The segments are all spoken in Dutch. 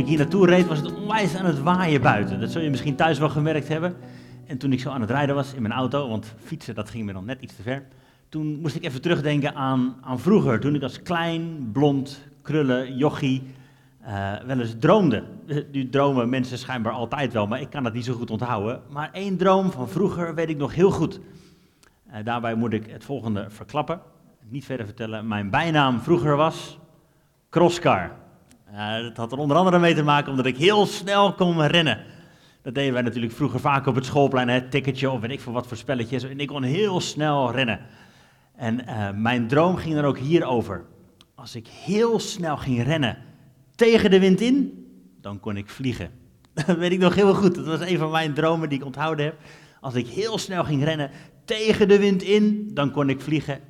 ik hier naartoe reed, was het onwijs aan het waaien buiten. Dat zul je misschien thuis wel gemerkt hebben. En toen ik zo aan het rijden was in mijn auto, want fietsen dat ging me dan net iets te ver. Toen moest ik even terugdenken aan, aan vroeger, toen ik als klein, blond, krullen, jochie uh, wel eens droomde. Nu dromen mensen schijnbaar altijd wel, maar ik kan dat niet zo goed onthouden. Maar één droom van vroeger weet ik nog heel goed. Uh, daarbij moet ik het volgende verklappen. Niet verder vertellen. Mijn bijnaam vroeger was Crosscar. Uh, dat had er onder andere mee te maken omdat ik heel snel kon rennen. Dat deden wij natuurlijk vroeger vaak op het schoolplein, hè, ticketje of weet ik veel wat voor spelletjes. En ik kon heel snel rennen. En mijn droom ging dan ook hierover. Als ik heel snel ging rennen tegen de wind in, dan kon ik vliegen. Dat weet ik nog heel goed. Dat was een van mijn dromen die ik onthouden heb. Als ik heel snel ging rennen tegen de wind in, dan kon ik vliegen.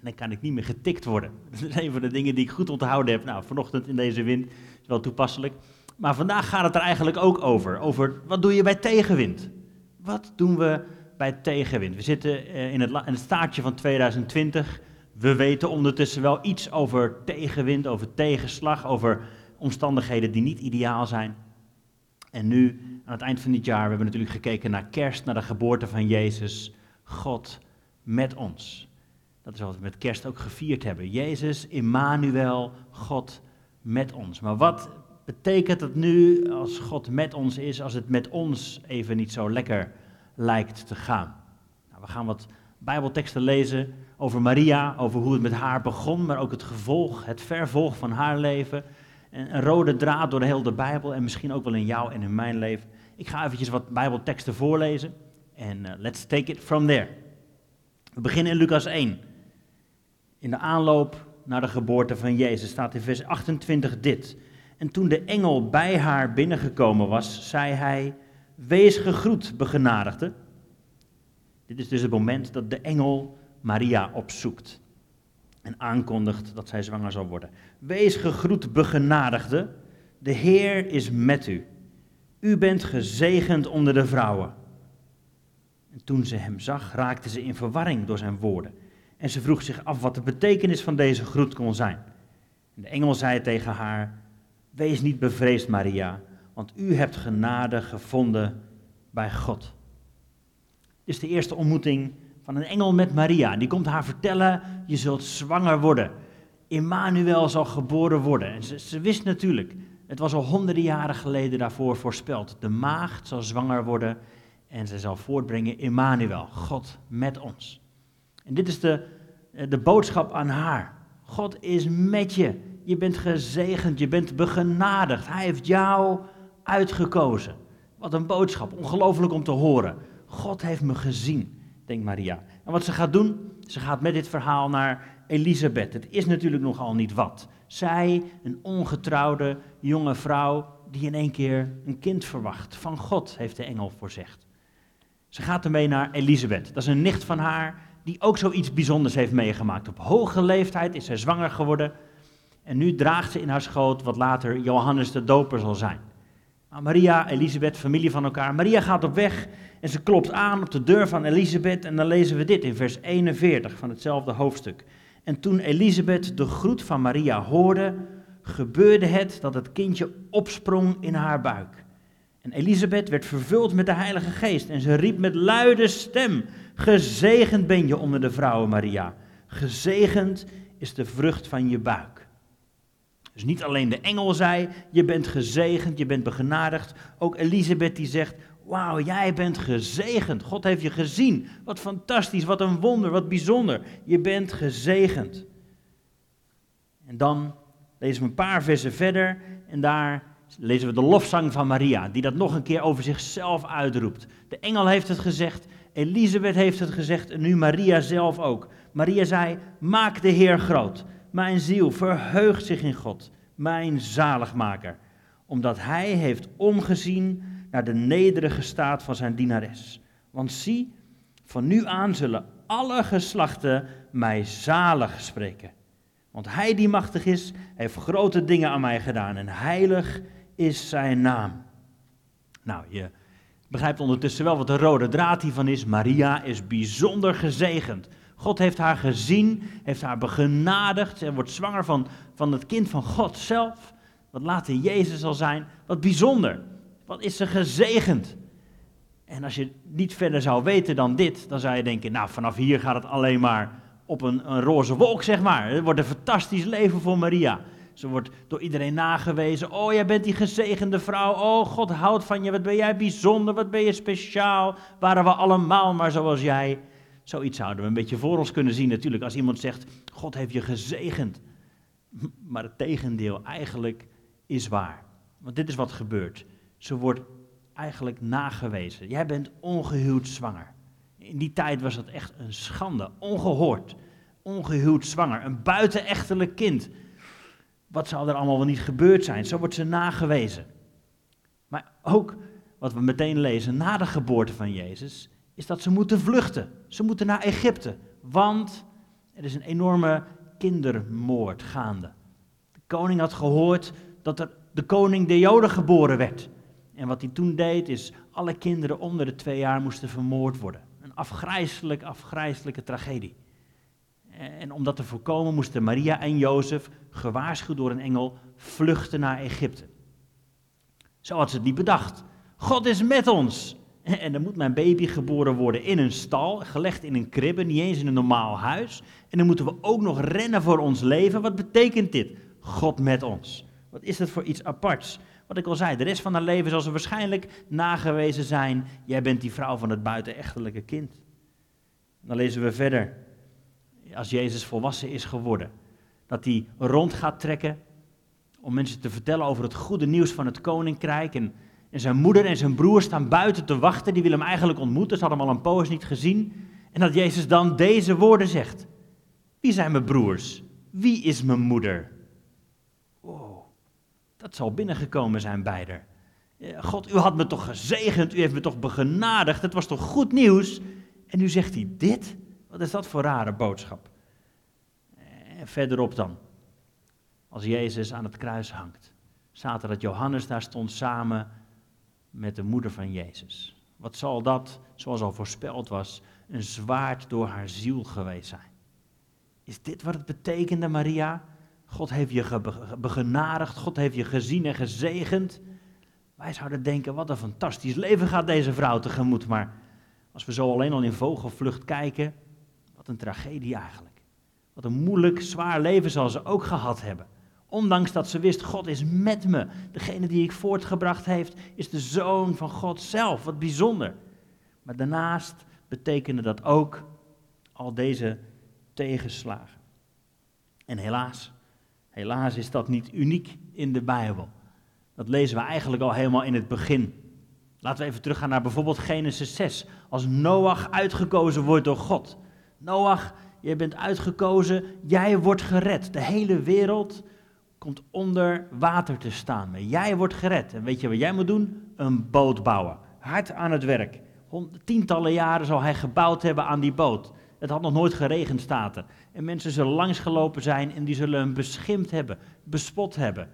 En dan kan ik niet meer getikt worden. Dat is een van de dingen die ik goed onthouden heb. Nou, vanochtend in deze wind is wel toepasselijk. Maar vandaag gaat het er eigenlijk ook over. Over wat doe je bij tegenwind? Wat doen we bij tegenwind? We zitten eh, in het, in het staartje van 2020. We weten ondertussen wel iets over tegenwind, over tegenslag, over omstandigheden die niet ideaal zijn. En nu, aan het eind van dit jaar, we hebben natuurlijk gekeken naar kerst, naar de geboorte van Jezus. God met ons. Dat is wat we met kerst ook gevierd hebben. Jezus, Immanuel, God met ons. Maar wat betekent het nu als God met ons is, als het met ons even niet zo lekker lijkt te gaan? Nou, we gaan wat Bijbelteksten lezen over Maria, over hoe het met haar begon, maar ook het gevolg, het vervolg van haar leven een rode draad door de hele Bijbel en misschien ook wel in jou en in mijn leven. Ik ga eventjes wat Bijbelteksten voorlezen en uh, let's take it from there. We beginnen in Lucas 1. In de aanloop naar de geboorte van Jezus staat in vers 28 dit. En toen de engel bij haar binnengekomen was, zei hij: Wees gegroet, begenadigde. Dit is dus het moment dat de engel Maria opzoekt en aankondigt dat zij zwanger zal worden. Wees gegroet, begenadigde, de Heer is met u. U bent gezegend onder de vrouwen. En toen ze hem zag, raakte ze in verwarring door zijn woorden. En ze vroeg zich af wat de betekenis van deze groet kon zijn. En de engel zei tegen haar: Wees niet bevreesd, Maria, want u hebt genade gevonden bij God. Dit is de eerste ontmoeting van een engel met Maria. Die komt haar vertellen, je zult zwanger worden. Immanuel zal geboren worden. En ze, wist natuurlijk, het was al honderden jaren geleden daarvoor voorspeld. De maagd zal zwanger worden en ze zal voortbrengen Immanuel, God met ons. En dit is de, de boodschap aan haar. God is met je. Je bent gezegend, je bent begenadigd. Hij heeft jou uitgekozen. Wat een boodschap, ongelooflijk om te horen. God heeft me gezien denkt Maria. En wat ze gaat doen, ze gaat met dit verhaal naar Elisabeth. Het is natuurlijk nogal niet wat. Zij, een ongetrouwde jonge vrouw, die in één keer een kind verwacht. Van God, heeft de engel voorzegd. Ze gaat ermee naar Elisabeth. Dat is een nicht van haar, die ook zoiets bijzonders heeft meegemaakt. Op hoge leeftijd is zij zwanger geworden. En nu draagt ze in haar schoot wat later Johannes de Doper zal zijn. Nou, Maria, Elisabeth, familie van elkaar. Maria gaat op weg en ze klopt aan op de deur van Elisabeth en dan lezen we dit in vers 41 van hetzelfde hoofdstuk. En toen Elisabeth de groet van Maria hoorde, gebeurde het dat het kindje opsprong in haar buik. En Elisabeth werd vervuld met de Heilige Geest en ze riep met luide stem: Gezegend ben je onder de vrouwen, Maria. Gezegend is de vrucht van je buik. Dus niet alleen de engel zei: Je bent gezegend, je bent begenadigd. Ook Elisabeth die zegt: Wauw, jij bent gezegend. God heeft je gezien. Wat fantastisch, wat een wonder, wat bijzonder. Je bent gezegend. En dan lezen we een paar versen verder en daar lezen we de lofzang van Maria, die dat nog een keer over zichzelf uitroept. De engel heeft het gezegd, Elisabeth heeft het gezegd en nu Maria zelf ook. Maria zei, maak de Heer groot. Mijn ziel verheugt zich in God, mijn zaligmaker, omdat Hij heeft omgezien naar de nederige staat van zijn dienares. Want zie, van nu aan zullen alle geslachten mij zalig spreken. Want hij die machtig is, heeft grote dingen aan mij gedaan en heilig is zijn naam. Nou, je begrijpt ondertussen wel wat de rode draad hiervan is. Maria is bijzonder gezegend. God heeft haar gezien, heeft haar begenadigd. Zij wordt zwanger van, van het kind van God zelf. wat later Jezus zal zijn, wat bijzonder. Wat is ze gezegend. En als je niet verder zou weten dan dit, dan zou je denken, nou vanaf hier gaat het alleen maar op een, een roze wolk, zeg maar. Het wordt een fantastisch leven voor Maria. Ze wordt door iedereen nagewezen. Oh, jij bent die gezegende vrouw. Oh, God houdt van je. Wat ben jij bijzonder. Wat ben je speciaal. Waren we allemaal maar zoals jij. Zoiets zouden we een beetje voor ons kunnen zien natuurlijk. Als iemand zegt, God heeft je gezegend. Maar het tegendeel eigenlijk is waar. Want dit is wat gebeurt. Ze wordt eigenlijk nagewezen. Jij bent ongehuwd zwanger. In die tijd was dat echt een schande. Ongehoord. Ongehuwd zwanger. Een buitenechtelijk kind. Wat zou er allemaal wel niet gebeurd zijn? Zo wordt ze nagewezen. Maar ook wat we meteen lezen na de geboorte van Jezus, is dat ze moeten vluchten. Ze moeten naar Egypte. Want er is een enorme kindermoord gaande. De koning had gehoord dat er de koning der Joden geboren werd. En wat hij toen deed, is alle kinderen onder de twee jaar moesten vermoord worden. Een afgrijselijk, afgrijselijke tragedie. En om dat te voorkomen moesten Maria en Jozef, gewaarschuwd door een engel, vluchten naar Egypte. Zo had ze het niet bedacht. God is met ons. En dan moet mijn baby geboren worden in een stal, gelegd in een kribbe, niet eens in een normaal huis. En dan moeten we ook nog rennen voor ons leven. Wat betekent dit? God met ons. Wat is dat voor iets aparts? Wat ik al zei, de rest van haar leven zal ze waarschijnlijk nagewezen zijn. Jij bent die vrouw van het buitenechtelijke kind. Dan lezen we verder als Jezus volwassen is geworden. Dat hij rond gaat trekken om mensen te vertellen over het goede nieuws van het koninkrijk. En, en zijn moeder en zijn broer staan buiten te wachten. Die willen hem eigenlijk ontmoeten. Ze hadden hem al een poos niet gezien. En dat Jezus dan deze woorden zegt. Wie zijn mijn broers? Wie is mijn moeder? Oh, dat zal binnengekomen zijn bij God, u had me toch gezegend, u heeft me toch begenadigd, het was toch goed nieuws? En nu zegt hij dit? Wat is dat voor rare boodschap? En verderop dan, als Jezus aan het kruis hangt, er dat Johannes daar stond samen met de moeder van Jezus. Wat zal dat, zoals al voorspeld was, een zwaard door haar ziel geweest zijn? Is dit wat het betekende, Maria? God heeft je begenadigd, God heeft je gezien en gezegend. Wij zouden denken, wat een fantastisch leven gaat deze vrouw tegemoet. Maar als we zo alleen al in vogelvlucht kijken, een tragedie eigenlijk. Wat een moeilijk, zwaar leven zal ze ook gehad hebben. Ondanks dat ze wist, God is met me. Degene die ik voortgebracht heeft, is de zoon van God zelf. Wat bijzonder. Maar daarnaast betekende dat ook al deze tegenslagen. En helaas, helaas is dat niet uniek in de Bijbel. Dat lezen we eigenlijk al helemaal in het begin. Laten we even teruggaan naar bijvoorbeeld Genesis 6. Als Noach uitgekozen wordt door God. Noach, jij bent uitgekozen, jij wordt gered. De hele wereld komt onder water te staan. Maar jij wordt gered. En weet je wat jij moet doen? Een boot bouwen. Hard aan het werk. Tientallen jaren zal hij gebouwd hebben aan die boot. Het had nog nooit geregend, staat er. En mensen zullen langsgelopen zijn en die zullen hem beschimpt hebben, bespot hebben.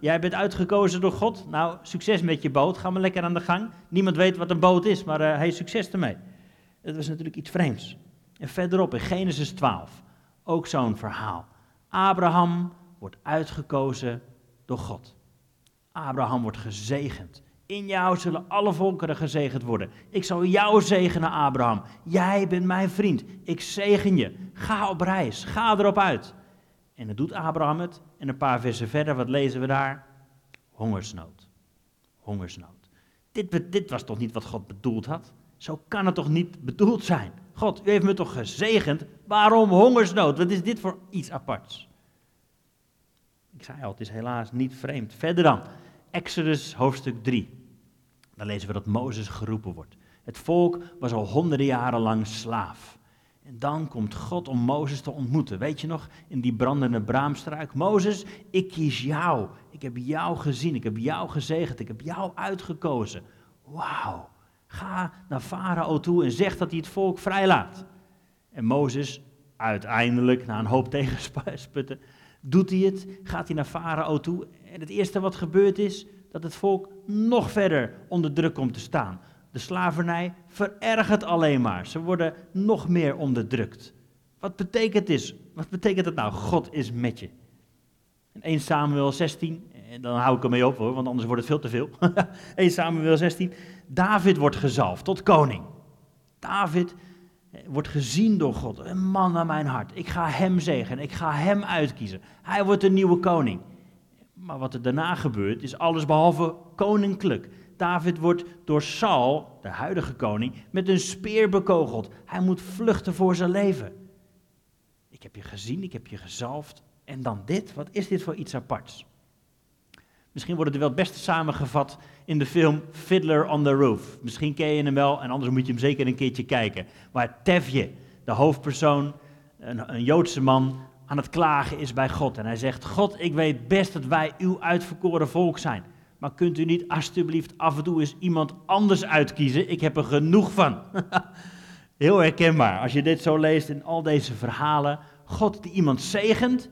Jij bent uitgekozen door God. Nou, succes met je boot. Ga maar lekker aan de gang. Niemand weet wat een boot is, maar uh, hij succes ermee. Dat was natuurlijk iets vreemds. En verderop in Genesis 12, ook zo'n verhaal. Abraham wordt uitgekozen door God. Abraham wordt gezegend. In jou zullen alle volkeren gezegend worden. Ik zal jou zegenen, Abraham. Jij bent mijn vriend. Ik zegen je. Ga op reis. Ga erop uit. En dan doet Abraham het. En een paar versen verder, wat lezen we daar? Hongersnood. Hongersnood. Dit, dit was toch niet wat God bedoeld had? Zo kan het toch niet bedoeld zijn? God, u heeft me toch gezegend? Waarom hongersnood? Wat is dit voor iets aparts? Ik zei al, het is helaas niet vreemd. Verder dan, Exodus hoofdstuk 3. Dan lezen we dat Mozes geroepen wordt. Het volk was al honderden jaren lang slaaf. En dan komt God om Mozes te ontmoeten. Weet je nog, in die brandende braamstruik. Mozes, ik kies jou. Ik heb jou gezien. Ik heb jou gezegend. Ik heb jou uitgekozen. Wauw. Ga naar Farao toe en zeg dat hij het volk vrijlaat. En Mozes, uiteindelijk, na een hoop tegensputten, doet hij het. Gaat hij naar Farao toe. En het eerste wat gebeurt is dat het volk nog verder onder druk komt te staan. De slavernij verergert alleen maar. Ze worden nog meer onderdrukt. Wat betekent, dit? Wat betekent het nou? God is met je. In 1 Samuel 16, en dan hou ik ermee op hoor, want anders wordt het veel te veel. 1 Samuel 16, David wordt gezalfd tot koning. David wordt gezien door God, een man naar mijn hart. Ik ga hem zegenen, ik ga hem uitkiezen. Hij wordt de nieuwe koning. Maar wat er daarna gebeurt is alles behalve koninklijk. David wordt door Saul, de huidige koning, met een speer bekogeld. Hij moet vluchten voor zijn leven. Ik heb je gezien, ik heb je gezalfd. En dan dit, wat is dit voor iets aparts? Misschien wordt het wel het beste samengevat in de film Fiddler on the Roof. Misschien ken je hem wel en anders moet je hem zeker een keertje kijken. Waar Tevje, de hoofdpersoon, een, een Joodse man, aan het klagen is bij God. En hij zegt, God, ik weet best dat wij uw uitverkoren volk zijn. Maar kunt u niet alsjeblieft af en toe eens iemand anders uitkiezen? Ik heb er genoeg van. Heel herkenbaar als je dit zo leest in al deze verhalen. God die iemand zegent,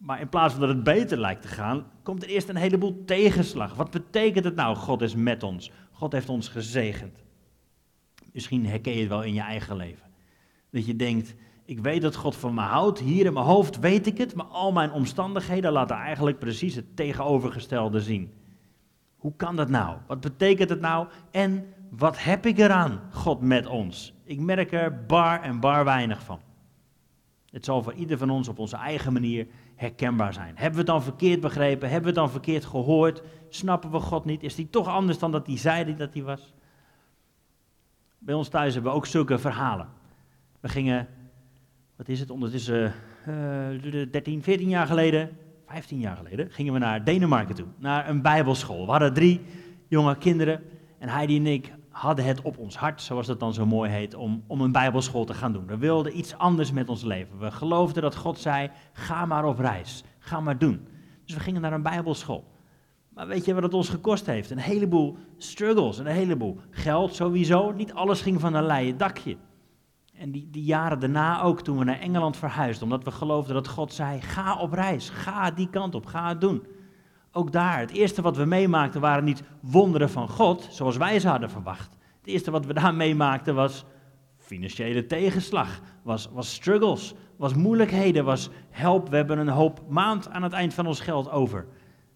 maar in plaats van dat het beter lijkt te gaan, komt er eerst een heleboel tegenslag. Wat betekent het nou, God is met ons? God heeft ons gezegend. Misschien herken je het wel in je eigen leven. Dat je denkt, ik weet dat God van me houdt, hier in mijn hoofd weet ik het, maar al mijn omstandigheden laten eigenlijk precies het tegenovergestelde zien. Hoe kan dat nou? Wat betekent het nou? En wat heb ik eraan, God met ons? Ik merk er bar en bar weinig van. Het zal voor ieder van ons op onze eigen manier herkenbaar zijn. Hebben we het dan verkeerd begrepen? Hebben we het dan verkeerd gehoord? Snappen we God niet? Is hij toch anders dan dat hij zei dat hij was? Bij ons thuis hebben we ook zulke verhalen. We gingen, wat is het, ondertussen uh, 13, 14 jaar geleden, 15 jaar geleden, gingen we naar Denemarken toe, naar een bijbelschool. We hadden drie jonge kinderen en Heidi en ik hadden het op ons hart, zoals dat dan zo mooi heet, om, om een bijbelschool te gaan doen. We wilden iets anders met ons leven. We geloofden dat God zei, ga maar op reis, ga maar doen. Dus we gingen naar een bijbelschool. Maar weet je wat het ons gekost heeft? Een heleboel struggles, een heleboel geld sowieso. Niet alles ging van een leien dakje. En die, die jaren daarna ook, toen we naar Engeland verhuisden, omdat we geloofden dat God zei, ga op reis, ga die kant op, ga het doen. Ook daar, het eerste wat we meemaakten waren niet wonderen van God, zoals wij ze hadden verwacht. Het eerste wat we daar meemaakten was financiële tegenslag, was, was struggles, was moeilijkheden, was help, we hebben een hoop maand aan het eind van ons geld over.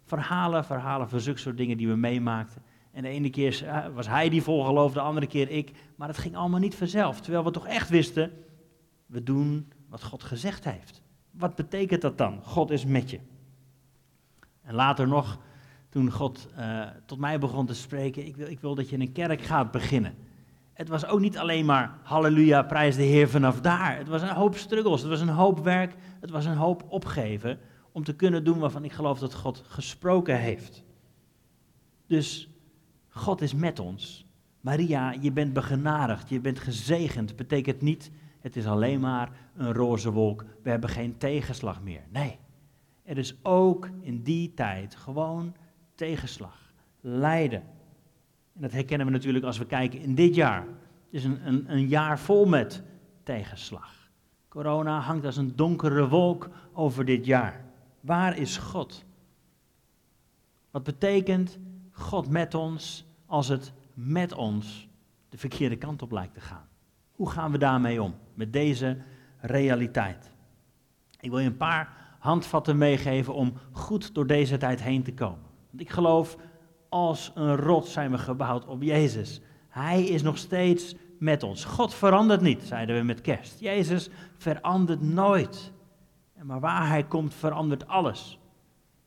Verhalen, verhalen van zulke soort dingen die we meemaakten. En de ene keer eh, was hij die volgeloofde, de andere keer ik. Maar het ging allemaal niet vanzelf. Terwijl we toch echt wisten, we doen wat God gezegd heeft. Wat betekent dat dan? God is met je. En later nog, toen God uh, tot mij begon te spreken, ik wil, ik wil dat je een kerk gaat beginnen. Het was ook niet alleen maar halleluja, prijs de Heer vanaf daar. Het was een hoop struggles, het was een hoop werk, het was een hoop opgeven om te kunnen doen waarvan ik geloof dat God gesproken heeft. Dus God is met ons. Maria, je bent begenadigd, je bent gezegend. Betekent niet, het is alleen maar een roze wolk. We hebben geen tegenslag meer. Nee, er is ook in die tijd gewoon tegenslag, lijden. En dat herkennen we natuurlijk als we kijken in dit jaar. Het is een, een, een jaar vol met tegenslag. Corona hangt als een donkere wolk over dit jaar. Waar is God? Wat betekent God met ons als het met ons de verkeerde kant op lijkt te gaan? Hoe gaan we daarmee om, met deze realiteit? Ik wil je een paar handvatten meegeven om goed door deze tijd heen te komen. Want ik geloof, als een rots zijn we gebouwd op Jezus. Hij is nog steeds met ons. God verandert niet, zeiden we met kerst. Jezus verandert nooit. Maar waar hij komt, verandert alles.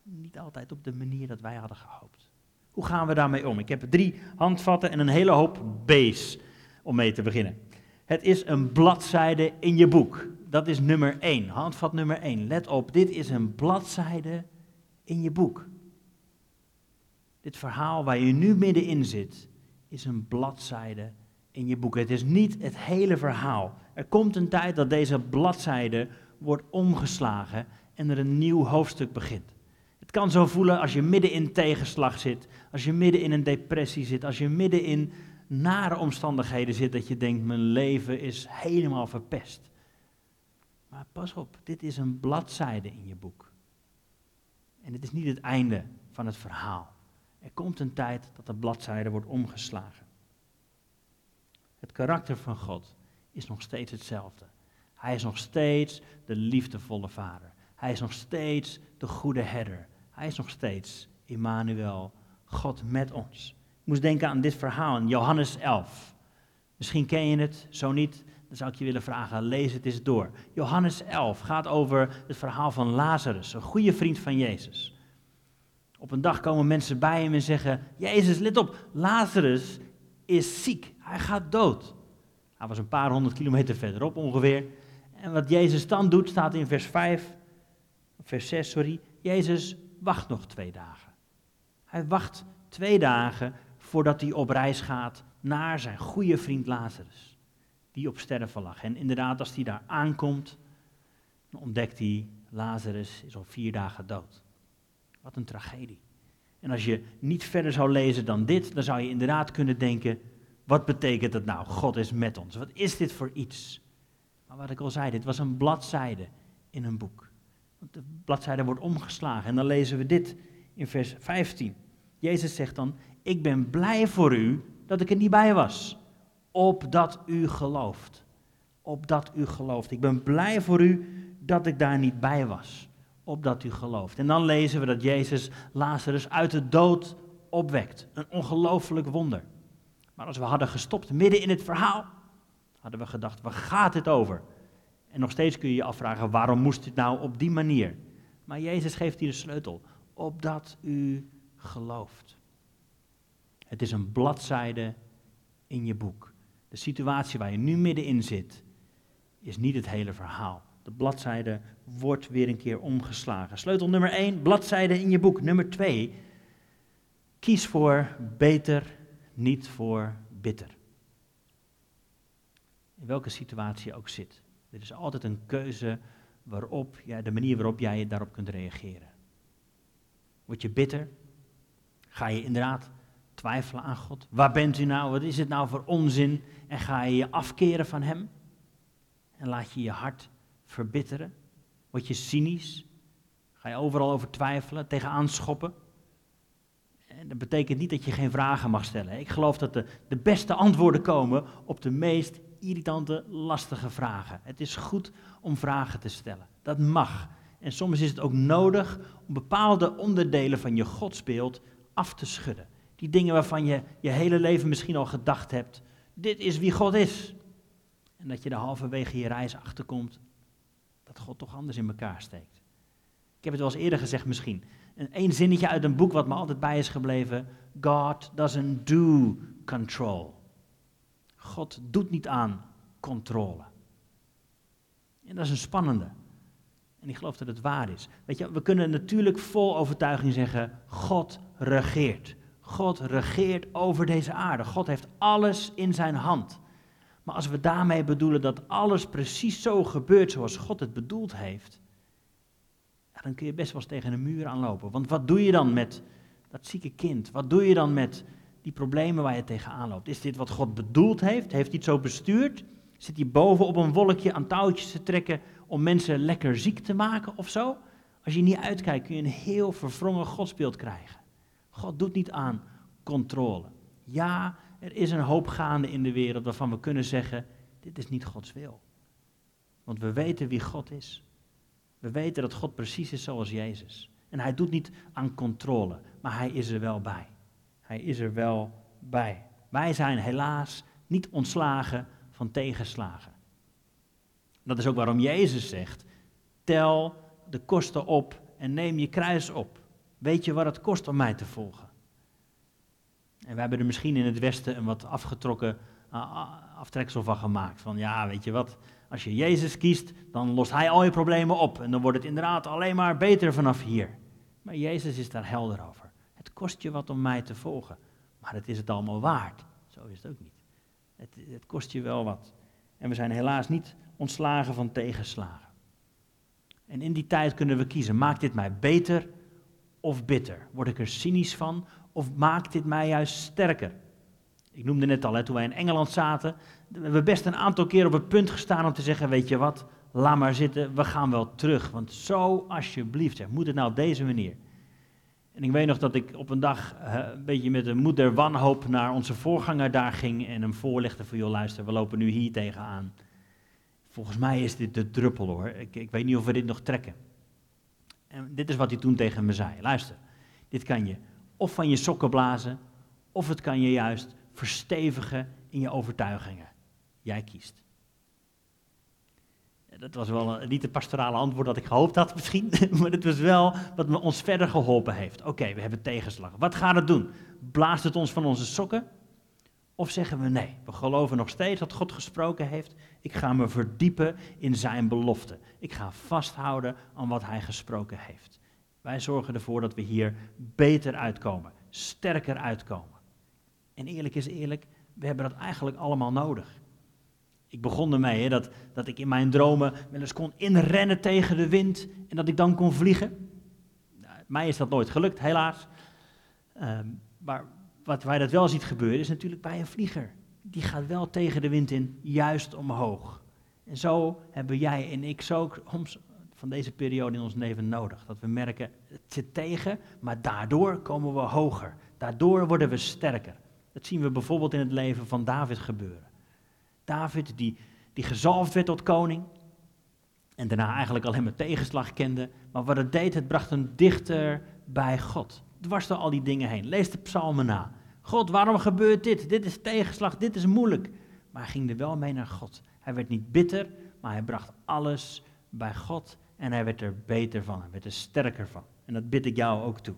Niet altijd op de manier dat wij hadden gehoopt. Hoe gaan we daarmee om? Ik heb drie handvatten en een hele hoop B's om mee te beginnen. Het is een bladzijde in je boek. Dat is nummer 1, handvat nummer 1. Let op, dit is een bladzijde in je boek. Dit verhaal waar je nu middenin zit, is een bladzijde in je boek. Het is niet het hele verhaal. Er komt een tijd dat deze bladzijde wordt omgeslagen en er een nieuw hoofdstuk begint. Het kan zo voelen als je midden in tegenslag zit, als je midden in een depressie zit, als je midden in nare omstandigheden zit dat je denkt, mijn leven is helemaal verpest. Maar pas op, dit is een bladzijde in je boek. En het is niet het einde van het verhaal. Er komt een tijd dat de bladzijde wordt omgeslagen. Het karakter van God is nog steeds hetzelfde. Hij is nog steeds de liefdevolle vader. Hij is nog steeds de goede herder. Hij is nog steeds Immanuel, God met ons. Ik moest denken aan dit verhaal in Johannes 11. Misschien ken je het, zo niet, dan zou ik je willen vragen, lees het eens door. Johannes 11 gaat over het verhaal van Lazarus, een goede vriend van Jezus. Op een dag komen mensen bij hem en zeggen, Jezus, let op, Lazarus is ziek, hij gaat dood. Hij was een paar honderd kilometer verderop ongeveer. En wat Jezus dan doet, staat in vers 5, vers 6, sorry. Jezus wacht nog twee dagen. Hij wacht twee dagen voordat hij op reis gaat naar zijn goede vriend Lazarus, die op sterven lag. En inderdaad, als hij daar aankomt, dan ontdekt hij, Lazarus is al vier dagen dood. Wat een tragedie. En als je niet verder zou lezen dan dit, dan zou je inderdaad kunnen denken, wat betekent dat nou? God is met ons. Wat is dit voor iets? Maar wat ik al zei, dit was een bladzijde in een boek. Want de bladzijde wordt omgeslagen en dan lezen we dit in vers 15. Jezus zegt dan, ik ben blij voor u dat ik er niet bij was, opdat u gelooft. Opdat u gelooft. Ik ben blij voor u dat ik daar niet bij was, opdat u gelooft. En dan lezen we dat Jezus Lazarus uit de dood opwekt. Een ongelooflijk wonder. Maar als we hadden gestopt midden in het verhaal, hadden we gedacht, waar gaat het over? En nog steeds kun je je afvragen, waarom moest dit nou op die manier? Maar Jezus geeft hier de sleutel, opdat u gelooft. Het is een bladzijde in je boek. De situatie waar je nu middenin zit, is niet het hele verhaal. De bladzijde wordt weer een keer omgeslagen. Sleutel nummer 1, bladzijde in je boek. Nummer 2, kies voor beter, niet voor bitter. In welke situatie je ook zit. Er is altijd een keuze waarop, ja, de manier waarop jij daarop kunt reageren. Word je bitter? Ga je inderdaad twijfelen aan God? Waar bent u nou? Wat is het nou voor onzin? En ga je je afkeren van Hem? En laat je je hart verbitteren? Word je cynisch? Ga je overal over twijfelen, tegenaan schoppen? En dat betekent niet dat je geen vragen mag stellen. Ik geloof dat de, de beste antwoorden komen op de meest irritante, lastige vragen. Het is goed om vragen te stellen. Dat mag. En soms is het ook nodig om bepaalde onderdelen van je godsbeeld af te schudden. Die dingen waarvan je je hele leven misschien al gedacht hebt, dit is wie God is. En dat je er halverwege je reis achterkomt dat God toch anders in elkaar steekt. Ik heb het wel eens eerder gezegd misschien. Een zinnetje uit een boek wat me altijd bij is gebleven. God doesn't do control. God doet niet aan controle. En dat is een spannende. En ik geloof dat het waar is. Weet je, we kunnen natuurlijk vol overtuiging zeggen: God regeert. God regeert over deze aarde. God heeft alles in zijn hand. Maar als we daarmee bedoelen dat alles precies zo gebeurt zoals God het bedoeld heeft, dan kun je best wel eens tegen een muur aanlopen. Want wat doe je dan met dat zieke kind? Wat doe je dan met die problemen waar je tegenaan loopt? Is dit wat God bedoeld heeft? Heeft hij het zo bestuurd? Zit hij boven op een wolkje aan touwtjes te trekken om mensen lekker ziek te maken of zo? Als je niet uitkijkt kun je een heel verwrongen godsbeeld krijgen. God doet niet aan controle. Ja, er is een hoop gaande in de wereld waarvan we kunnen zeggen, dit is niet Gods wil. Want we weten wie God is. We weten dat God precies is zoals Jezus. En hij doet niet aan controle, maar hij is er wel bij. Hij is er wel bij. Wij zijn helaas niet ontslagen van tegenslagen. Dat is ook waarom Jezus zegt: tel de kosten op en neem je kruis op. Weet je wat het kost om mij te volgen? En we hebben er misschien in het Westen een wat afgetrokken aftreksel van gemaakt. Van ja, weet je wat, als je Jezus kiest, dan lost Hij al je problemen op. En dan wordt het inderdaad alleen maar beter vanaf hier. Maar Jezus is daar helder over. Het kost je wat om mij te volgen, maar het is het allemaal waard. Zo is het ook niet. Het, het kost je wel wat. En we zijn helaas niet ontslagen van tegenslagen. En in die tijd kunnen we kiezen, maakt dit mij beter of bitter? Word ik er cynisch van of maakt dit mij juist sterker? Ik noemde net al, toen wij in Engeland zaten, we hebben best een aantal keer op het punt gestaan om te zeggen, weet je wat, laat maar zitten, we gaan wel terug. Want zo alsjeblieft, zeg, moet het nou op deze manier? En ik weet nog dat ik op een dag uh, een beetje met de moeder wanhoop naar onze voorganger daar ging en hem voorlegde van, joh luister, we lopen nu hier tegenaan. Volgens mij is dit de druppel hoor, ik, ik weet niet of we dit nog trekken. En dit is wat hij toen tegen me zei. Luister, dit kan je of van je sokken blazen, of het kan je juist verstevigen in je overtuigingen. Jij kiest. Dat was wel niet het pastorale antwoord dat ik gehoopt had misschien, maar het was wel wat me ons verder geholpen heeft. Oké, we hebben tegenslag. Wat gaat het doen? Blaast het ons van onze sokken? Of zeggen we nee, we geloven nog steeds dat God gesproken heeft. Ik ga me verdiepen in zijn belofte. Ik ga vasthouden aan wat hij gesproken heeft. Wij zorgen ervoor dat we hier beter uitkomen, sterker uitkomen. En eerlijk is eerlijk, we hebben dat eigenlijk allemaal nodig. Ik begon ermee hè, dat, dat ik in mijn dromen wel eens kon inrennen tegen de wind en dat ik dan kon vliegen. Nou, mij is dat nooit gelukt, helaas. Ehm, maar wat wij dat wel ziet gebeuren is natuurlijk bij een vlieger. Die gaat wel tegen de wind in, juist omhoog. En zo hebben jij en ik zo van deze periode in ons leven nodig. Dat we merken, het zit tegen, maar daardoor komen we hoger. Daardoor worden we sterker. Dat zien we bijvoorbeeld in het leven van David gebeuren. David, die, die gezalfd werd tot koning. En daarna eigenlijk alleen maar tegenslag kende. Maar wat het deed, het bracht hem dichter bij God. Dwars door al die dingen heen. Lees de psalmen na. God, waarom gebeurt dit? Dit is tegenslag, dit is moeilijk. Maar hij ging er wel mee naar God. Hij werd niet bitter, maar hij bracht alles bij God. En hij werd er beter van, hij werd er sterker van. En dat bid ik jou ook toe.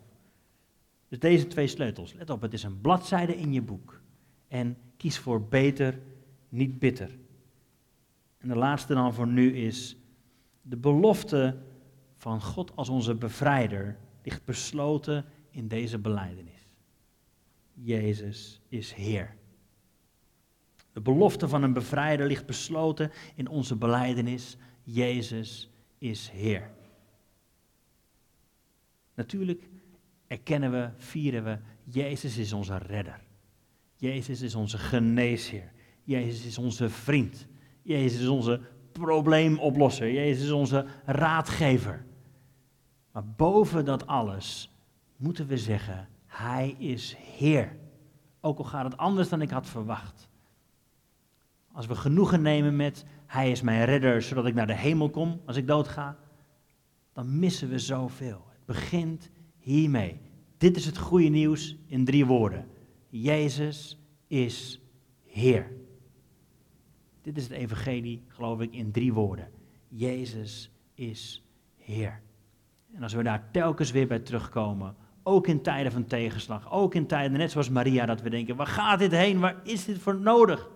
Dus deze twee sleutels, let op, het is een bladzijde in je boek. En kies voor beter niet bitter. En de laatste dan voor nu is, de belofte van God als onze bevrijder ligt besloten in deze beleidenis. Jezus is Heer. De belofte van een bevrijder ligt besloten in onze beleidenis. Jezus is Heer. Natuurlijk erkennen we, vieren we, Jezus is onze redder. Jezus is onze geneesheer. Jezus is onze vriend. Jezus is onze probleemoplosser. Jezus is onze raadgever. Maar boven dat alles moeten we zeggen, Hij is Heer. Ook al gaat het anders dan ik had verwacht. Als we genoegen nemen met, Hij is mijn redder, zodat ik naar de hemel kom als ik doodga, dan missen we zoveel. Het begint hiermee. Dit is het goede nieuws in drie woorden. Jezus is Heer. Dit is het evangelie, geloof ik, in drie woorden. Jezus is Heer. En als we daar telkens weer bij terugkomen, ook in tijden van tegenslag, ook in tijden, net zoals Maria, dat we denken, waar gaat dit heen, waar is dit voor nodig?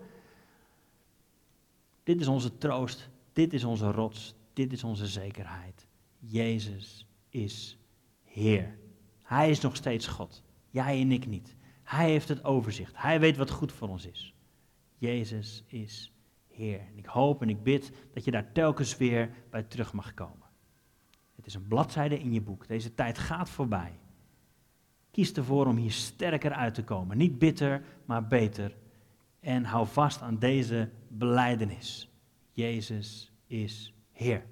Dit is onze troost, dit is onze rots, dit is onze zekerheid. Jezus is Heer. Hij is nog steeds God, jij en ik niet. Hij heeft het overzicht, hij weet wat goed voor ons is. Jezus is Heer. En ik hoop en ik bid dat je daar telkens weer bij terug mag komen. Het is een bladzijde in je boek. Deze tijd gaat voorbij. Kies ervoor om hier sterker uit te komen. Niet bitter, maar beter. En hou vast aan deze beleidenis. Jezus is Heer.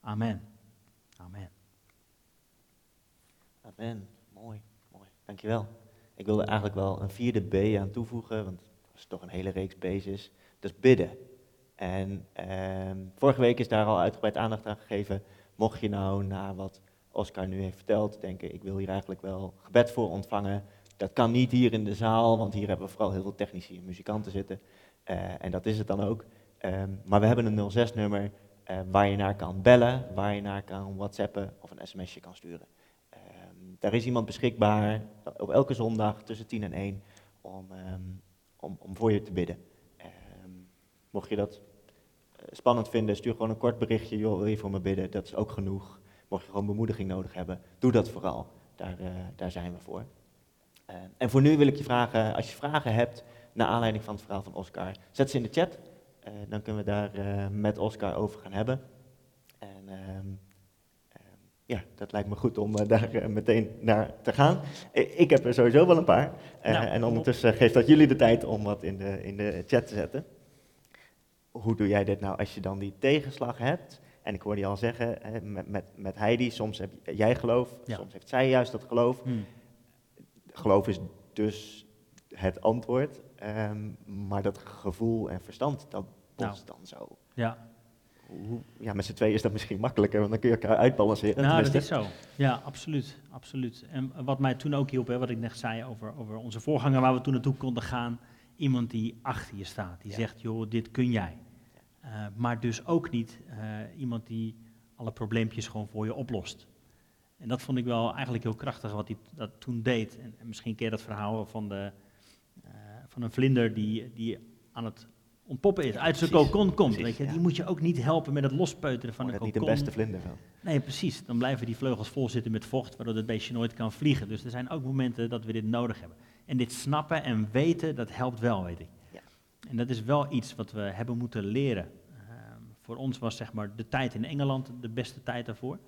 Amen. Amen. Amen. Mooi, mooi. Dankjewel. Ik wilde eigenlijk wel een vierde B aan toevoegen, want het is toch een hele reeks B's. Dat is bidden. En ehm, vorige week is daar al uitgebreid aandacht aan gegeven. Mocht je nou na wat Oscar nu heeft verteld, denken ik wil hier eigenlijk wel gebed voor ontvangen. Dat kan niet hier in de zaal, want hier hebben we vooral heel veel technici en muzikanten zitten. Uh, en dat is het dan ook. Um, maar we hebben een 06-nummer uh, eh, waar je naar kan bellen, waar je naar kan whatsappen of een sms'je kan sturen. Um, daar is iemand beschikbaar op elke zondag tussen 10 en 1 om, om, om voor je te bidden. Mocht je dat eh, spannend vinden, stuur gewoon een kort berichtje. Joh, wil je voor me bidden? Dat is ook genoeg. Mocht je gewoon bemoediging nodig hebben, doe dat vooral. Daar, uh, daar zijn we voor. Uh, en voor nu wil ik je vragen, als je vragen hebt naar aanleiding van het verhaal van Oscar, zet ze in de chat. Uh, dan kunnen we daar met Oscar over gaan hebben. En ehm, ehm, ja, dat lijkt me goed om daar meteen naar te gaan. Ik heb er sowieso wel een paar. Nou, en ondertussen geeft dat jullie de tijd om wat in de, in de chat te zetten hoe doe jij dit nou als je dan die tegenslag hebt? En ik hoorde je al zeggen, hè, met, met, met Heidi, soms heb jij geloof, soms heeft zij juist dat geloof. Hmm. Geloof is dus het antwoord, um, maar dat gevoel en verstand, dat botst nou. dan zo. Ja. hoe, ja, met z'n tweeën is dat misschien makkelijker, want dan kun je elkaar uitbalanceren. Nou, dat is zo. Ja, absoluut. absoluut. En wat mij toen ook hielp, hè, wat ik net zei over, over onze voorganger waar we toen naartoe konden gaan. Iemand die achter je staat, die Ja. zegt, joh, dit kun jij. Eh, maar dus ook niet eh, iemand die alle probleempjes gewoon voor je oplost. En dat vond ik wel eigenlijk heel krachtig wat hij dat toen deed. En, en misschien ken je dat verhaal van, de, eh, van een vlinder die, die aan het ontpoppen is, Ja, uit zijn kokon komt. Precies, weet je? ja. Die moet je ook niet helpen met het lospeuteren van Maar een dat kokon. niet de beste vlinder wel. Nee, precies. Dan blijven die vleugels vol zitten met vocht, waardoor het beestje nooit kan vliegen. Dus er zijn ook momenten dat we dit nodig hebben. En dit snappen en weten, dat helpt wel, weet ik. Ja. En dat is wel iets wat we hebben moeten leren. Voor ons was zeg maar de tijd in Engeland de beste tijd daarvoor.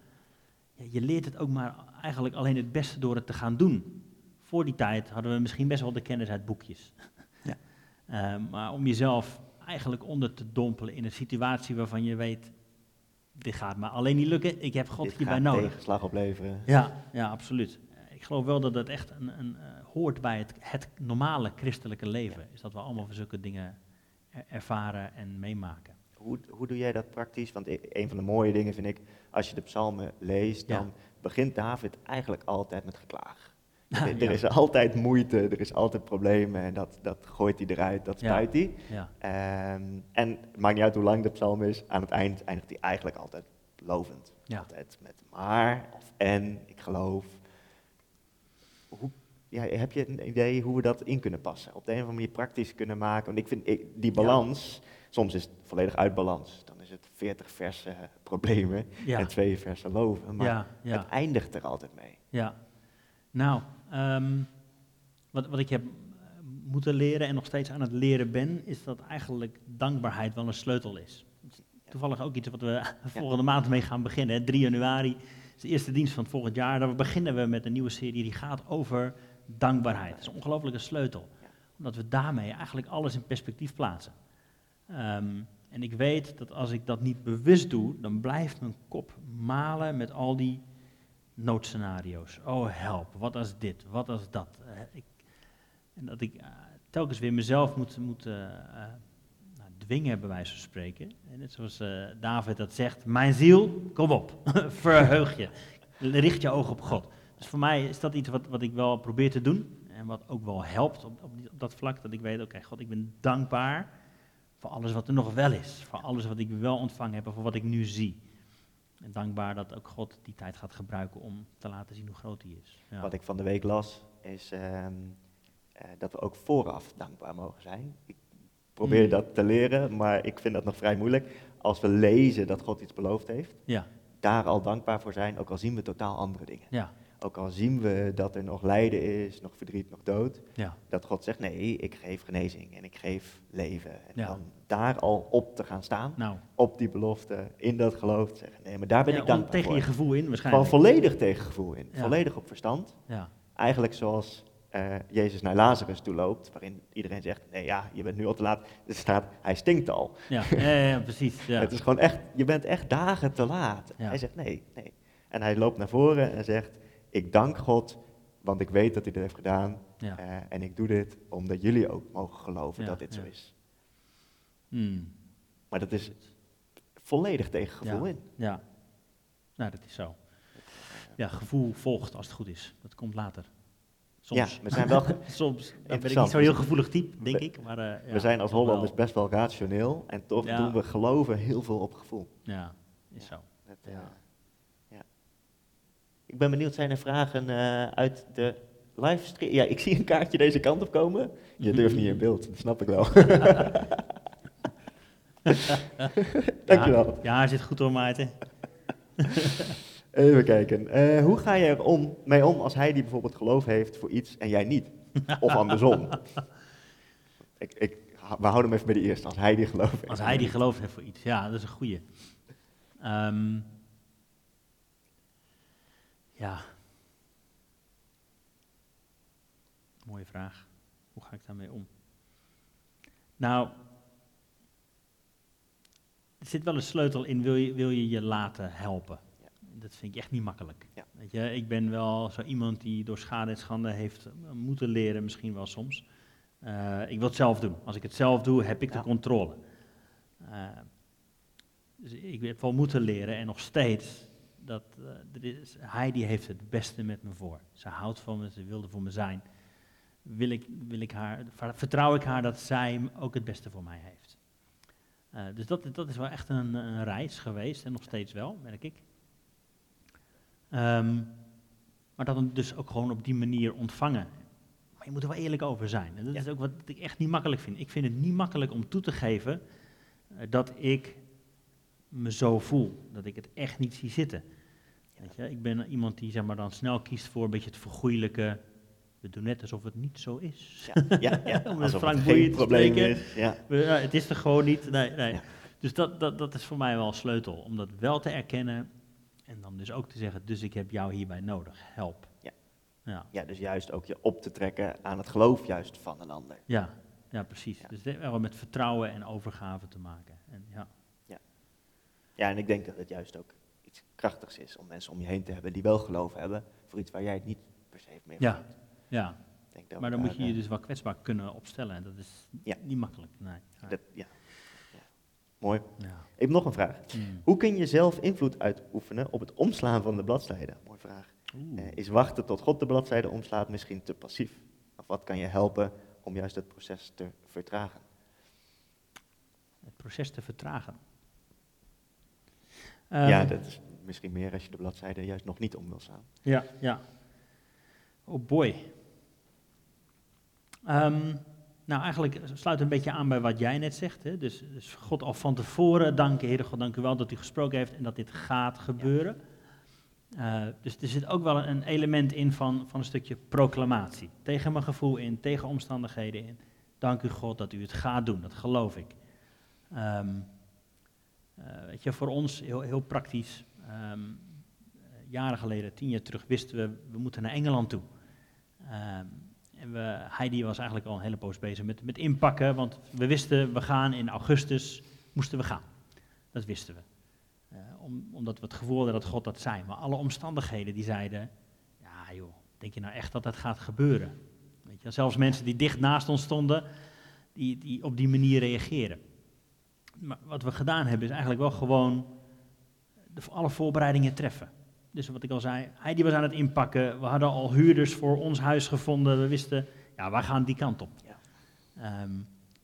Ja, je leert het ook maar eigenlijk alleen het beste door het te gaan doen. Voor die tijd hadden we misschien best wel de kennis uit boekjes. Ja. Ehm, maar om jezelf eigenlijk onder te dompelen in een situatie waarvan je weet, dit gaat me alleen niet lukken, ik heb God Dit hierbij gaat nodig. tegenslag opleveren. Ja, ja, absoluut. Eh, Ik geloof wel dat het echt een, een, eh, hoort bij het, het normale christelijke leven. Is dat we allemaal van zulke dingen er- ervaren en meemaken. Hoe, hoe doe jij dat praktisch? Want e- een van de mooie dingen vind ik, als je de psalmen leest, Ja. dan begint David eigenlijk altijd met geklaag. Ja, er, er is altijd moeite, er is altijd problemen en dat, dat gooit hij eruit, dat spuit hij. Ehm, en het maakt niet uit hoe lang de psalm is, aan het eind eindigt hij eigenlijk altijd lovend. Altijd met maar of en, ik geloof. Hoe, ja, heb je een idee hoe we dat in kunnen passen? Op de een of andere manier praktisch kunnen maken? Want ik vind ik, die balans, soms is het volledig uit balans. Dan is het 40 verse problemen ja, en twee verse loven. Maar ja, ja. het eindigt er altijd mee. Ja, nou, ehm, wat, wat ik heb moeten leren en nog steeds aan het leren ben, is dat eigenlijk dankbaarheid wel een sleutel is. Toevallig ook iets wat we volgende maand mee gaan beginnen. hè. 3 januari is de eerste dienst van het volgend jaar. Daar beginnen we met een nieuwe serie die gaat over dankbaarheid. Dat is een ongelofelijke sleutel. Omdat we daarmee eigenlijk alles in perspectief plaatsen. Ehm, en ik weet dat als ik dat niet bewust doe, dan blijft mijn kop malen met al die noodscenario's. Oh help, wat als dit, wat als dat. Eh, ik, en dat ik eh, telkens weer mezelf moet, eh, nou, dwingen, bij wijze van spreken. En net zoals David dat zegt, mijn ziel, kom op, verheug je. Richt je ogen op God. Dus voor mij is dat iets wat, wat ik wel probeer te doen. En wat ook wel helpt op, op dat vlak. Dat ik weet, oké God, ik ben dankbaar voor alles wat er nog wel is. Voor alles wat ik wel ontvangen heb en voor wat ik nu zie. En dankbaar dat ook God die tijd gaat gebruiken om te laten zien hoe groot hij is. Ja. Wat ik van de week las, is ehm, eh, dat we ook vooraf dankbaar mogen zijn. Ik probeer Mm. dat te leren, maar ik vind dat nog vrij moeilijk. Als we lezen dat God iets beloofd heeft, Ja, daar al dankbaar voor zijn, ook al zien we totaal andere dingen. ja, Ook al zien we dat er nog lijden is, nog verdriet, nog dood. ja. Dat God zegt, nee, ik geef genezing en ik geef leven. En Ja. dan daar al op te gaan staan, Nou, op die belofte, in dat geloof te zeggen, nee, maar daar ben ja, ik dankbaar tegen voor. je gevoel in Gewoon waarschijnlijk. volledig tegen gevoel in, volledig op verstand. Ja, Eigenlijk zoals eh, Jezus naar Lazarus toe loopt, waarin iedereen zegt, nee ja, je bent nu al te laat. Er staat, hij stinkt al. ja, ja, ja, precies. Ja. Het is gewoon echt, je bent echt dagen te laat. Ja. Hij zegt nee, nee. En hij loopt naar voren en zegt, ik dank God, want ik weet dat hij dit heeft gedaan. Ja. Eh, en ik doe dit omdat jullie ook mogen geloven Ja, dat dit zo is. Hmm, Maar dat is volledig tegen gevoel in. Ja, nou dat is zo. Ja, gevoel volgt als het goed is. Dat komt later. Soms. Ja, we zijn wel Soms. Dan ben ik niet zo'n heel gevoelig type, denk We- ik. Maar, eh, ja, we zijn als Hollanders best wel rationeel en toch Ja. doen we geloven heel veel op gevoel. Ja, is zo. Dat, ja. Ik ben benieuwd, zijn er vragen eh, uit de livestream? Ja, ik zie een kaartje deze kant op komen. Je durft niet in beeld, dat snap ik wel. Dankjewel. Ja, ja, hij zit goed hoor, Maarten. Even kijken. Eh, hoe ga je er om, mee om als hij die bijvoorbeeld geloof heeft voor iets en jij niet? Of andersom? ik, ik, we houden hem even bij de eerste. Als hij die geloof heeft. Als hij die geloof heeft voor iets. Ja, dat is een goeie. Ehm, ja. Mooie vraag. Hoe ga ik daarmee om? Nou, er zit wel een sleutel in, wil je wil je, je laten helpen? Ja. Dat vind ik echt niet makkelijk. Ja. Weet je, ik ben wel zo iemand die door schade en schande heeft eh, moeten leren, misschien wel soms. Eh, ik wil het zelf doen. Als ik het zelf doe, heb ik Ja. de controle. Eh, Dus ik heb wel moeten leren en nog steeds, dat uh, er is, Heidi heeft het beste met me voor. Ze houdt van me, ze wilde voor me zijn. Wil ik, wil ik haar, vertrouw ik haar dat zij ook het beste voor mij heeft. Uh, dus dat, dat is wel echt een, een, reis geweest en nog steeds wel, merk ik. Um, maar dat dus ook gewoon op die manier ontvangen. Maar je moet er wel eerlijk over zijn. En dat is ook wat ik echt niet makkelijk vind. Ik vind het niet makkelijk om toe te geven uh, dat ik me zo voel. Dat ik het echt niet zie zitten. Weet je, ik ben iemand die zeg maar, dan snel kiest voor een beetje het vergoeilijke. We doen net alsof het niet zo is. Ja, ja, ja. Om alsof Frank het geen probleem spreken. is. Ja. We- ja, het is er gewoon niet. Nee, nee. Ja. Dus dat, dat, dat is voor mij wel een sleutel. Om dat wel te erkennen. En dan dus ook te zeggen, dus ik heb jou hierbij nodig. Help. Ja. Ja, ja, dus juist ook je op te trekken aan het geloof juist van een ander. ja, ja precies. Dus wel met vertrouwen en overgave te maken. En ja, Ja, en ik denk dat het juist ook iets krachtigs is om mensen om je heen te hebben die wel geloof hebben voor iets waar jij het niet per se mee Ja. ja. Denk dat maar dan moet je je eh, dus wel kwetsbaar kunnen opstellen. En dat is Ja. niet makkelijk. Nee. Dat- ja. Ja. Mooi. Ja. Ik heb nog een vraag. Hmm. Hoe kun je zelf invloed uitoefenen op het omslaan van de bladzijde? Mooie vraag. Eh, is wachten tot God de bladzijde omslaat misschien te passief? Of wat kan je helpen om juist het proces te vertragen? Het proces te vertragen. Ja, Ehm, dat is misschien meer als je de bladzijde juist nog niet om wil slaan. Ja, ja. Oh boy. Ehm, nou, eigenlijk sluit een beetje aan bij wat jij net zegt. Hè? Dus, dus God al van tevoren danken, Heere God, dank u wel dat u gesproken heeft en dat dit gaat gebeuren. Eh, dus er zit ook wel een element in van, van een stukje proclamatie. Tegen mijn gevoel in, tegen omstandigheden in. Dank u God dat u het gaat doen, dat geloof ik. Eh, weet je, voor ons heel, heel praktisch. ehm, jaren geleden, tien jaar terug, wisten we, we moeten naar Engeland toe. Ehm, en we, Heidi was eigenlijk al een hele poos bezig met, met inpakken, want we wisten, we gaan in augustus, moesten we gaan. Dat wisten we. Eh, om, omdat we het gevoel hadden dat God dat zei. Maar alle omstandigheden die zeiden, ja joh, denk je nou echt dat dat gaat gebeuren? Weet je, zelfs mensen die dicht naast ons stonden, die, die op die manier reageren. Maar wat we gedaan hebben is eigenlijk wel gewoon de, alle voorbereidingen treffen. Dus wat ik al zei, Heidi was aan het inpakken. We hadden al huurders voor ons huis gevonden. We wisten, ja, wij gaan die kant op. Ja. Ehm,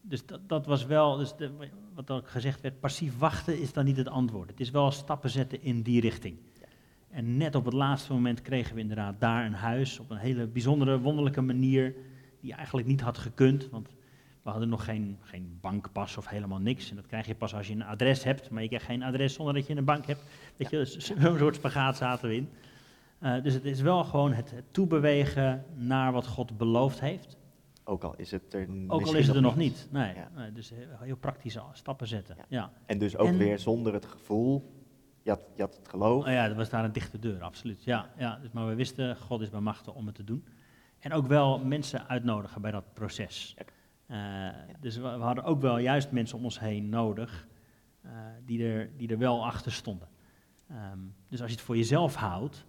dus dat, dat was wel, dus de, wat ook gezegd werd, passief wachten is dan niet het antwoord. Het is wel stappen zetten in die richting. Ja. En net op het laatste moment kregen we inderdaad daar een huis op een hele bijzondere, wonderlijke manier, die eigenlijk niet had gekund. Want we hadden nog geen, geen bankpas of helemaal niks. En dat krijg je pas als je een adres hebt, maar je krijgt geen adres zonder dat je een bank hebt. Weet je, dus zo'n soort spagaat zaten we in. Eh, dus het is wel gewoon het, toebewegen naar wat God beloofd heeft. Ook al is het er Ook al is het er nog niet. Nee, Ja. nee, dus heel, heel praktische stappen zetten. Ja. Ja. En dus ook En- weer zonder het gevoel, je had, je had het geloof. Oh ja, er was daar een dichte deur, absoluut. Ja, ja, dus, maar we wisten, God is bij machten om het te doen. En ook wel mensen uitnodigen bij dat proces. Ja. Eh, Dus we, we hadden ook wel juist mensen om ons heen nodig eh, die, er, die er wel achter stonden. Ehm, dus als je het voor jezelf houdt,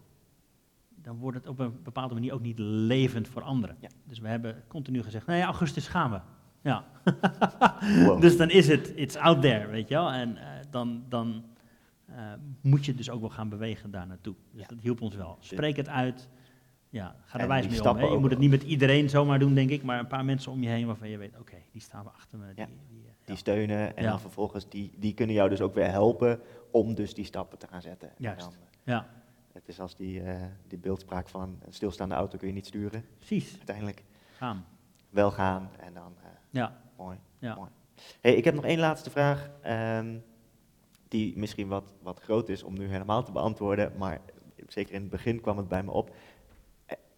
dan wordt het op een bepaalde manier ook niet levend voor anderen. Ja. Dus we hebben continu gezegd, nee, augustus gaan we. Ja. Wow. Dus dan is het, it's out there, weet je wel. En eh, dan, dan moet je dus ook wel gaan bewegen daar naartoe. Dus Ja. dat hielp ons wel. Spreek het uit. Ja, ga er wijs mee om. Hè. Je moet het niet met iedereen zomaar doen, denk ik. Maar een paar mensen om je heen waarvan je weet, oké, die staan we achter me. Die, Ja. die, eh, Die steunen en dan vervolgens, die, die kunnen jou dus ook weer helpen om dus die stappen te gaan zetten. En Juist. dan, eh, ja, het is als die, eh, die beeldspraak van een stilstaande auto kun je niet sturen. precies. Uiteindelijk Gaan. wel gaan en dan, Ja, mooi. Mooi. Hey, ik heb nog één laatste vraag, ehm, die misschien wat, wat groot is om nu helemaal te beantwoorden, maar zeker in het begin kwam het bij me op.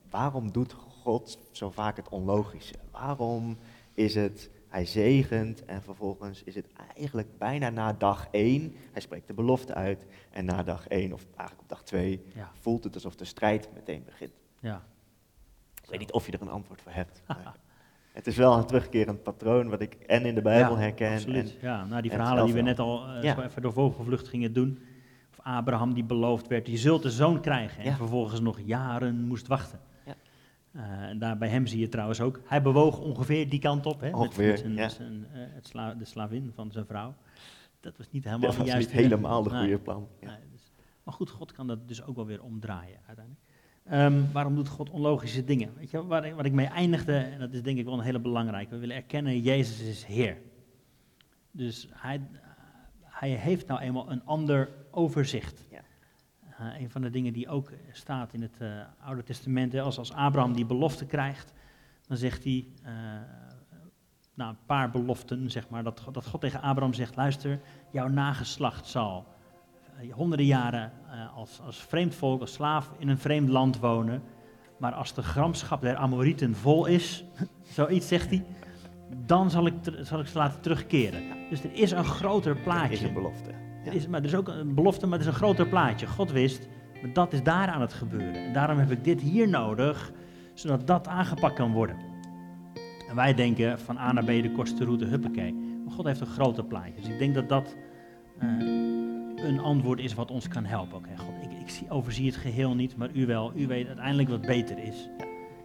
Waarom doet God zo vaak het onlogische? Waarom is het, hij zegent en vervolgens is het eigenlijk bijna na dag één, hij spreekt de belofte uit, en na dag één, of eigenlijk op dag twee, Ja, voelt het alsof de strijd meteen begint. ja. Ik weet niet of je er een antwoord voor hebt. het is wel een terugkerend patroon wat ik en in de Bijbel Ja, herken. Absoluut. En, ja, nou, die en verhalen die we net al eh, Ja. even door vogelvlucht gingen doen. Of Abraham die beloofd werd, je zult een zoon krijgen. En vervolgens nog jaren moest wachten. Eh, en daar bij hem zie je trouwens ook, hij bewoog ongeveer die kant op. Hè, met- Ongeveer, met zijn, ja. zijn, eh, het sla, de slavin van zijn vrouw. dat was niet helemaal Dat de was niet helemaal de Nee. goede plan. Ja. Nee, dus- maar goed, God kan dat dus ook wel weer omdraaien uiteindelijk. Ehm, waarom doet God onlogische dingen? Weet je, waar, ik mee eindigde, en dat is denk ik wel een hele belangrijke, we willen erkennen, Jezus is Heer. Dus hij, hij heeft nou eenmaal een ander overzicht. Ja. Eh, een van de dingen die ook staat in het eh, Oude Testament, als, als Abraham die belofte krijgt, dan zegt hij, eh nou, een paar beloften, zeg maar, dat, God- dat God tegen Abraham zegt, luister, jouw nageslacht zal honderden jaren als, als vreemd volk, als slaaf in een vreemd land wonen, maar als de gramschap der Amorieten vol is, zoiets zegt hij, dan zal ik, zal ik ze laten terugkeren. Dus er is een groter plaatje. is een belofte. Er is, maar er is ook een belofte, maar het is een groter plaatje. God wist, maar dat is daar aan het gebeuren. En daarom heb ik dit hier nodig, zodat dat aangepakt kan worden. En wij denken van A naar B de kortste route, huppakee. Maar God heeft een groter plaatje. Dus ik denk dat dat eh, een antwoord is wat ons kan helpen. Oké, God, ik, ik zie, overzie het geheel niet, maar u wel. U weet uiteindelijk wat beter is.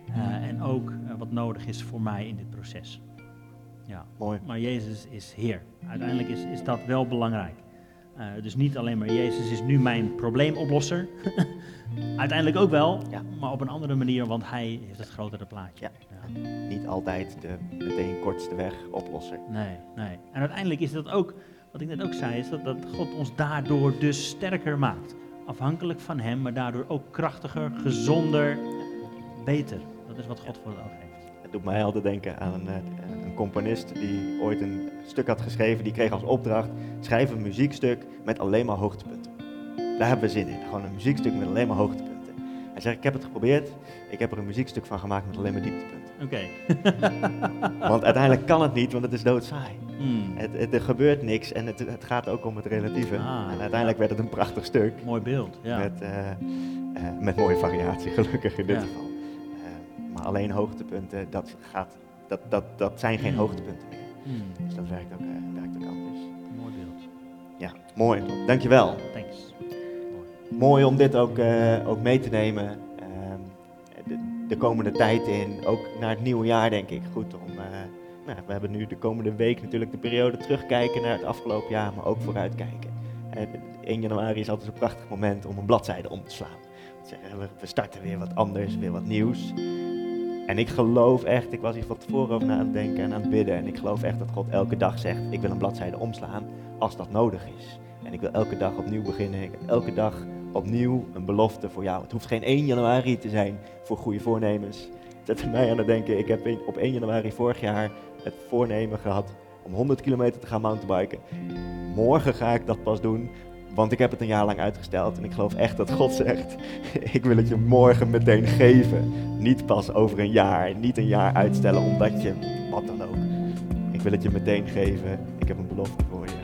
Eh, en ook eh, wat nodig is voor mij in dit proces. Ja. Mooi. Maar Jezus is Heer. Uiteindelijk is, is dat wel belangrijk. Eh, dus niet alleen maar Jezus is nu mijn probleemoplosser. Uiteindelijk ook wel, Ja. maar op een andere manier, want Hij heeft het grotere plaatje. Ja. Niet altijd de meteen kortste weg oplosser. Nee, nee. En uiteindelijk is dat ook, wat ik net ook zei, is dat, dat God ons daardoor dus sterker maakt. Afhankelijk van Hem, maar daardoor ook krachtiger, gezonder, beter. Dat is wat God voor het oog heeft. Het doet mij altijd denken aan een, eh, een componist die ooit een stuk had geschreven. Die kreeg als opdracht, schrijf een muziekstuk met alleen maar hoogtepunten. Daar hebben we zin in. Gewoon een muziekstuk met alleen maar hoogtepunten. Hij zegt, ik heb het geprobeerd. Ik heb er een muziekstuk van gemaakt met alleen maar dieptepunten. Oké. Want uiteindelijk kan het niet, want het is doodsaai. Hmm, Het, het- er gebeurt niks en het, het gaat ook om het relatieve. Ah, en uiteindelijk werd het een prachtig stuk. mooi beeld. Ja. Met, eh, eh, met mooie variatie, gelukkig in dit Ja. geval. Eh, maar alleen hoogtepunten, dat, gaat, dat, dat, dat zijn geen Hmm. hoogtepunten meer. Hmm, Dus dat werkt ook, werkt ook anders. mooi beeld. Ja, mooi. Dankjewel. Thanks. Mooi om dit ook, eh, ook mee te nemen ehm, de, de komende tijd in. Ook naar het nieuwe jaar, denk ik. Goed om. eh, nou, we hebben nu de komende week natuurlijk de periode terugkijken naar het afgelopen jaar, maar ook vooruitkijken. Eh, 1 januari is altijd een prachtig moment om een bladzijde om te slaan. We starten weer wat anders, weer wat nieuws. En ik geloof echt, ik was hier van tevoren over na aan het denken en aan het bidden. En ik geloof echt dat God elke dag zegt: Ik wil een bladzijde omslaan als dat nodig is. En ik wil elke dag opnieuw beginnen. Ik heb elke dag opnieuw een belofte voor jou. Het hoeft geen 1 januari te zijn voor goede voornemens. Het zet mij aan het denken, ik heb op 1 januari vorig jaar het voornemen gehad om 100 kilometer te gaan mountainbiken. Morgen ga ik dat pas doen, want ik heb het een jaar lang uitgesteld. En ik geloof echt dat God zegt, ik wil het je morgen meteen geven. Niet pas over een jaar, niet een jaar uitstellen omdat je, wat dan ook. Ik wil het je meteen geven, ik heb een belofte voor je.